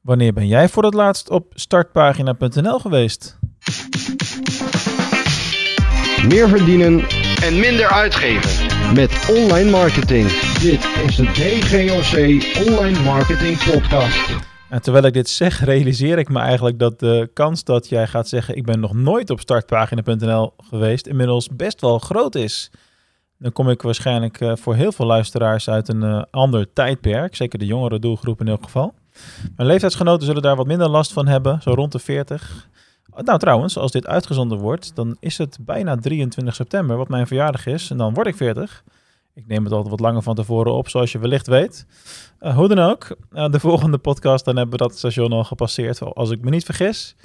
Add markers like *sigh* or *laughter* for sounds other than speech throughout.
Wanneer ben jij voor het laatst op startpagina.nl geweest? Meer verdienen en minder uitgeven. met online marketing. Dit is de DGOC Online Marketing Podcast. En terwijl ik dit zeg, realiseer ik me eigenlijk dat de kans dat jij gaat zeggen: Ik ben nog nooit op startpagina.nl geweest, inmiddels best wel groot is. Dan kom ik waarschijnlijk eh, voor heel veel luisteraars uit een eh, ander tijdperk, zeker de jongere doelgroep in elk geval. Mijn leeftijdsgenoten zullen daar wat minder last van hebben, zo rond de 40. Nou, trouwens, als dit uitgezonden wordt, dan is het bijna 23 september, wat mijn verjaardag is. En dan word ik 40. Ik neem het altijd wat langer van tevoren op, zoals je wellicht weet. Eh, hoe dan ook, eh, de volgende podcast, dan hebben we dat station al gepasseerd, als ik me niet vergis.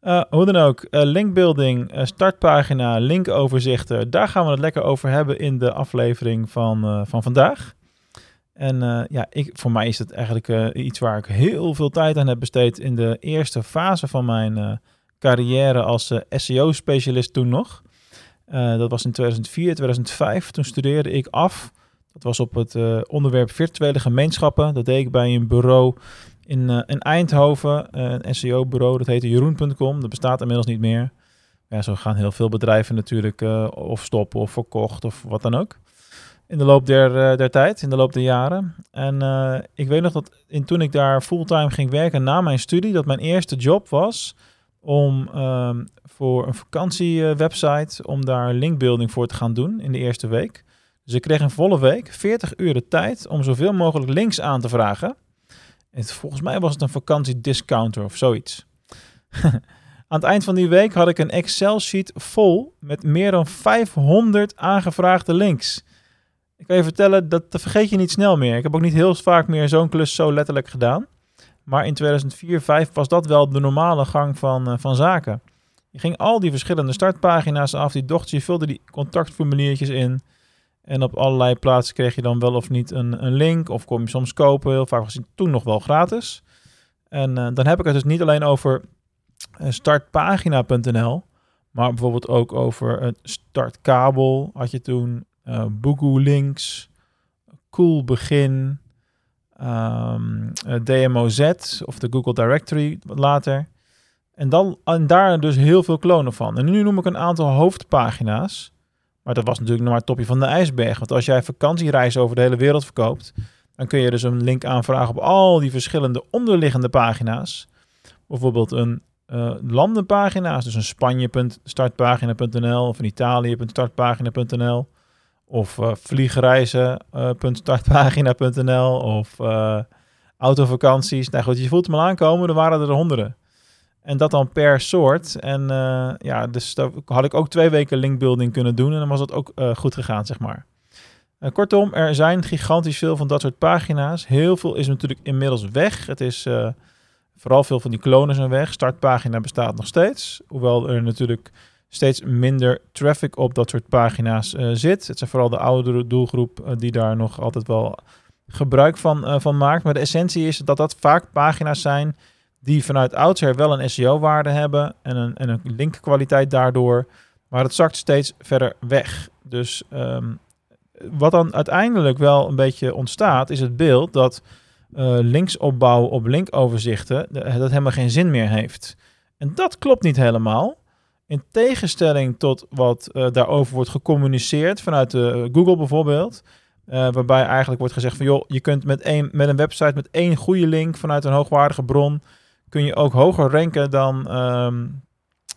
Eh, hoe dan ook, linkbuilding, startpagina, linkoverzichten. Daar gaan we het lekker over hebben in de aflevering van, van vandaag. En eh, ja, ik, voor mij is het eigenlijk eh, iets waar ik heel veel tijd aan heb besteed in de eerste fase van mijn eh, carrière als SEO-specialist toen nog. Dat was in 2004, 2005. Toen studeerde ik af. Dat was op het onderwerp virtuele gemeenschappen. Dat deed ik bij een bureau in, in Eindhoven. een SEO-bureau, dat heette jeroen.com. Dat bestaat inmiddels niet meer. Ja, zo gaan heel veel bedrijven natuurlijk of stoppen of verkocht of wat dan ook. In de loop der, eh, der tijd, in de loop der jaren. En eh, ik weet nog dat in, toen ik daar fulltime ging werken na mijn studie, dat mijn eerste job was om ehm, voor een vakantiewebsite, om daar linkbuilding voor te gaan doen in de eerste week. Dus ik kreeg een volle week, 40 uur de tijd, om zoveel mogelijk links aan te vragen. En volgens mij was het een vakantiediscounter of zoiets. *laughs* Aan het eind van die week had ik een Excel-sheet vol met meer dan 500 aangevraagde links. Ik kan je vertellen, dat, dat vergeet je niet snel meer. Ik heb ook niet heel vaak meer zo'n klus zo letterlijk gedaan. Maar in 2004, 2005 was dat wel de normale gang van, eh, van zaken. Je ging al die verschillende startpagina's af, die dochter, je vulde die contactformuliertjes in. En op allerlei plaatsen kreeg je dan wel of niet een, een link, of kon je soms kopen. Heel vaak was het toen nog wel gratis. En eh, dan heb ik het dus niet alleen over eh, startpagina.nl, maar bijvoorbeeld ook over het startkabel had je toen, Boogoo Links, Cool Begin, ehm, eh, DMOZ of de Google Directory later. En, dan, en daar dus heel veel klonen van. En nu noem ik een aantal hoofdpagina's. Maar dat was natuurlijk nog maar het topje van de ijsberg. Want als jij vakantiereizen over de hele wereld verkoopt, dan kun je dus een link aanvragen op al die verschillende onderliggende pagina's. Bijvoorbeeld een eh, landenpagina's, dus een Spanje.startpagina.nl of een Italië.startpagina.nl of eh vliegreizen.startpagina.nl of eh, autovakanties. Nou goed, je voelt hem al aankomen, er waren er honderden. En dat dan per soort. En eh, ja, dus daar had ik ook twee weken linkbuilding kunnen doen en dan was het ook eh, goed gegaan, zeg maar. Eh, kortom, er zijn gigantisch veel van dat soort pagina's. Heel veel is natuurlijk inmiddels weg. Het is eh, vooral veel van die klonen zijn weg. Startpagina bestaat nog steeds. Hoewel er natuurlijk steeds minder traffic op dat soort pagina's eh, zit. Het zijn vooral de oudere doelgroep eh, die daar nog altijd wel gebruik van, eh, van maakt. Maar de essentie is dat dat vaak pagina's zijn die vanuit oudsher wel een SEO-waarde hebben en een, en een linkkwaliteit daardoor. Maar het zakt steeds verder weg. Dus ehm, wat dan uiteindelijk wel een beetje ontstaat, is het beeld dat eh linksopbouw op linkoverzichten dat helemaal geen zin meer heeft. En dat klopt niet helemaal. In tegenstelling tot wat eh, daarover wordt gecommuniceerd vanuit de Google bijvoorbeeld. eh, waarbij eigenlijk wordt gezegd van joh, je kunt met, met een website met één goede link vanuit een hoogwaardige bron, kun je ook hoger ranken dan, ehm,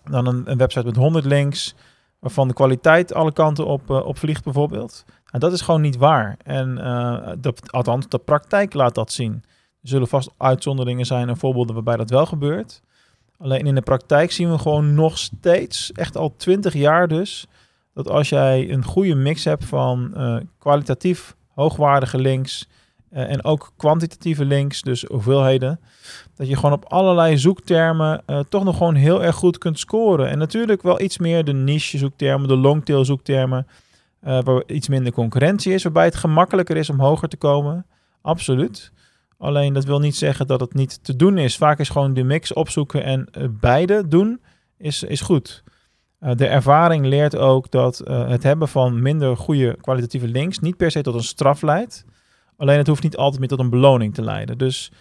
dan een, een website met 100 links, waarvan de kwaliteit alle kanten op, eh, op vliegt bijvoorbeeld. En dat is gewoon niet waar. En eh, dat, althans, de praktijk laat dat zien. Er zullen vast uitzonderingen zijn en voorbeelden waarbij dat wel gebeurt. Alleen in de praktijk zien we gewoon nog steeds, echt al 20 jaar dus, dat als jij een goede mix hebt van eh, kwalitatief hoogwaardige links eh, en ook kwantitatieve links, dus hoeveelheden, dat je gewoon op allerlei zoektermen eh, toch nog gewoon heel erg goed kunt scoren. En natuurlijk wel iets meer de niche zoektermen, de longtail zoektermen, waar iets minder concurrentie is, waarbij het gemakkelijker is om hoger te komen. Absoluut. Alleen dat wil niet zeggen dat het niet te doen is. Vaak is gewoon de mix opzoeken en eh, beide doen is, is goed. Eh, de ervaring leert ook dat eh, het hebben van minder goede kwalitatieve links niet per se tot een straf leidt. Alleen het hoeft niet altijd meer tot een beloning te leiden. Dus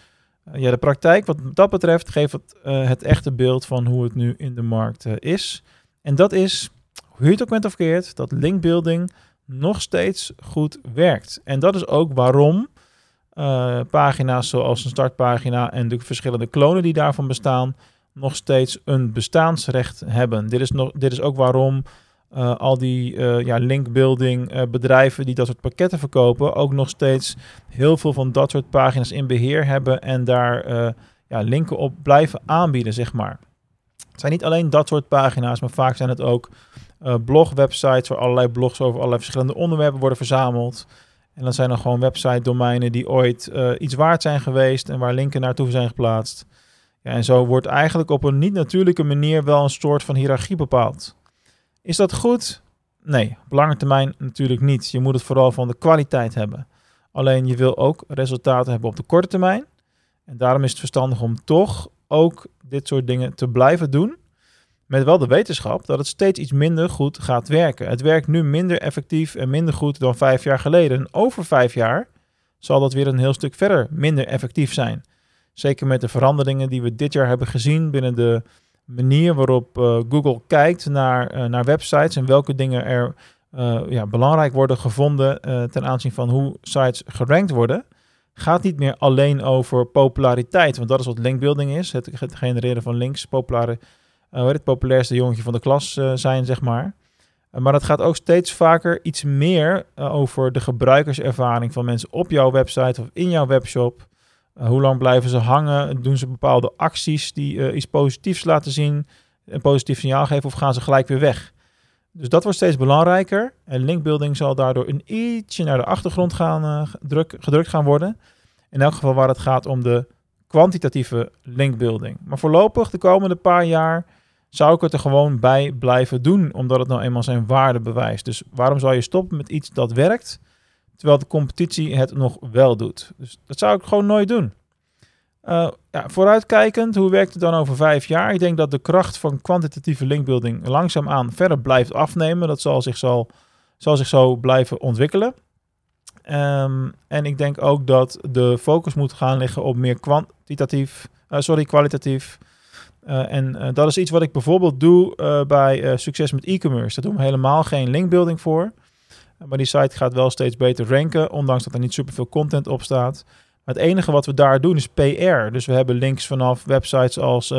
ja, de praktijk wat dat betreft geeft het, het echte beeld van hoe het nu in de markt is. En dat is, hoe het ook bent of keert, dat linkbuilding nog steeds goed werkt. En dat is ook waarom pagina's zoals een startpagina en de verschillende klonen die daarvan bestaan, nog steeds een bestaansrecht hebben. Dit is, nog, dit is ook waarom uh, al die uh, ja, linkbuilding bedrijven die dat soort pakketten verkopen, ook nog steeds heel veel van dat soort pagina's in beheer hebben en daar ja, linken op blijven aanbieden, zeg maar. Het zijn niet alleen dat soort pagina's, maar vaak zijn het ook blogwebsites waar allerlei blogs over allerlei verschillende onderwerpen worden verzameld. En dan zijn er gewoon website-domeinen die ooit iets waard zijn geweest en waar linken naartoe zijn geplaatst. Ja, en zo wordt eigenlijk op een niet-natuurlijke manier wel een soort van hiërarchie bepaald. Is dat goed? Nee, op lange termijn natuurlijk niet. Je moet het vooral van de kwaliteit hebben. Alleen je wil ook resultaten hebben op de korte termijn. En daarom is het verstandig om toch ook dit soort dingen te blijven doen. Met wel de wetenschap dat het steeds iets minder goed gaat werken. Het werkt nu minder effectief en minder goed dan vijf jaar geleden. En over vijf jaar zal dat weer een heel stuk verder minder effectief zijn. Zeker met de veranderingen die we dit jaar hebben gezien binnen de manier waarop uh, Google kijkt naar, uh, naar websites en welke dingen er uh, ja, belangrijk worden gevonden ten aanzien van hoe sites gerankt worden, gaat niet meer alleen over populariteit, want dat is wat linkbuilding is, het, het genereren van links, populaire, het populairste jongetje van de klas zijn, zeg maar. maar het gaat ook steeds vaker iets meer over de gebruikerservaring van mensen op jouw website of in jouw webshop. Hoe lang blijven ze hangen? Doen ze bepaalde acties die iets positiefs laten zien, een positief signaal geven, of gaan ze gelijk weer weg? Dus dat wordt steeds belangrijker. En linkbuilding zal daardoor een ietsje naar de achtergrond gaan, druk, gedrukt gaan worden. In elk geval waar het gaat om de kwantitatieve linkbuilding. Maar voorlopig, de komende paar jaar, zou ik het er gewoon bij blijven doen, omdat het nou eenmaal zijn waarde bewijst. Dus waarom zou je stoppen met iets dat werkt? Terwijl de competitie het nog wel doet. Dus dat zou ik gewoon nooit doen. Uh, ja, vooruitkijkend, hoe werkt het dan over vijf jaar? Ik denk dat de kracht van kwantitatieve linkbuilding langzaamaan verder blijft afnemen. Dat zal zich, zal, zal zich zo blijven ontwikkelen. Um, en ik denk ook dat de focus moet gaan liggen op meer kwantitatief, uh, sorry, kwalitatief. Uh, en dat is iets wat ik bijvoorbeeld doe bij succes met e-commerce. Daar doen we helemaal geen linkbuilding voor. Maar die site gaat wel steeds beter ranken, ondanks dat er niet superveel content op staat. Maar het enige wat we daar doen is PR. Dus we hebben links vanaf websites als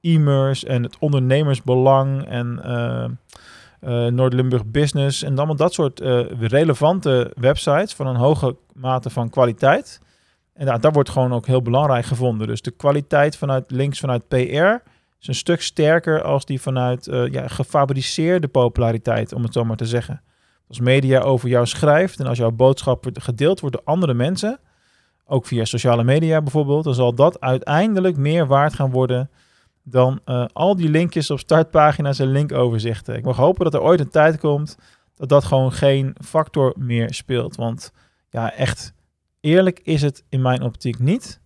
e-merse en het ondernemersbelang en Noord-Limburg Business. En allemaal dat soort relevante websites van een hoge mate van kwaliteit. En daar, daar wordt gewoon ook heel belangrijk gevonden. Dus de kwaliteit vanuit links vanuit PR is een stuk sterker als die vanuit ja, gefabriceerde populariteit, om het zo maar te zeggen als media over jou schrijft en als jouw boodschap gedeeld wordt door andere mensen, ook via sociale media bijvoorbeeld, dan zal dat uiteindelijk meer waard gaan worden dan uh, al die linkjes op startpagina's en linkoverzichten. Ik mag hopen dat er ooit een tijd komt dat dat gewoon geen factor meer speelt. Want ja, echt eerlijk is het in mijn optiek niet.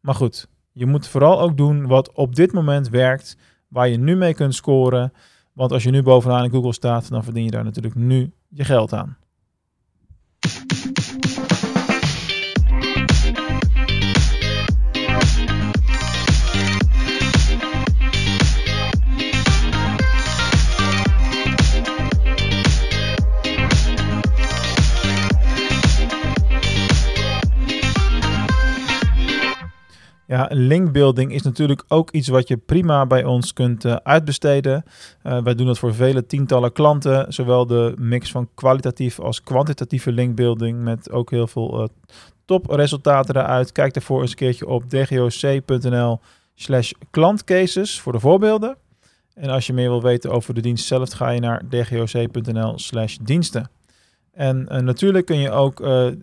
Maar goed, je moet vooral ook doen wat op dit moment werkt, waar je nu mee kunt scoren. Want als je nu bovenaan in Google staat, dan verdien je daar natuurlijk nu je geld aan. Linkbuilding is natuurlijk ook iets wat je prima bij ons kunt uh, uitbesteden. Uh, wij doen dat voor vele tientallen klanten, zowel de mix van kwalitatief als kwantitatieve linkbuilding met ook heel veel uh, topresultaten eruit. Kijk daarvoor eens een keertje op dgoc.nl slash klantcases voor de voorbeelden. En als je meer wil weten over de dienst zelf, ga je naar dgoc.nl slash diensten. En natuurlijk kun je ook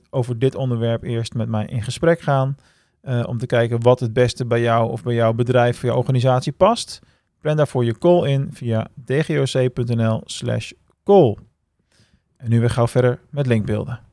over dit onderwerp eerst met mij in gesprek gaan. Uh, om te kijken wat het beste bij jou of bij jouw bedrijf, voor jouw organisatie past. Plan daarvoor je call in via dgoc.nl slash call. En nu weer gauw verder met linkbeelden.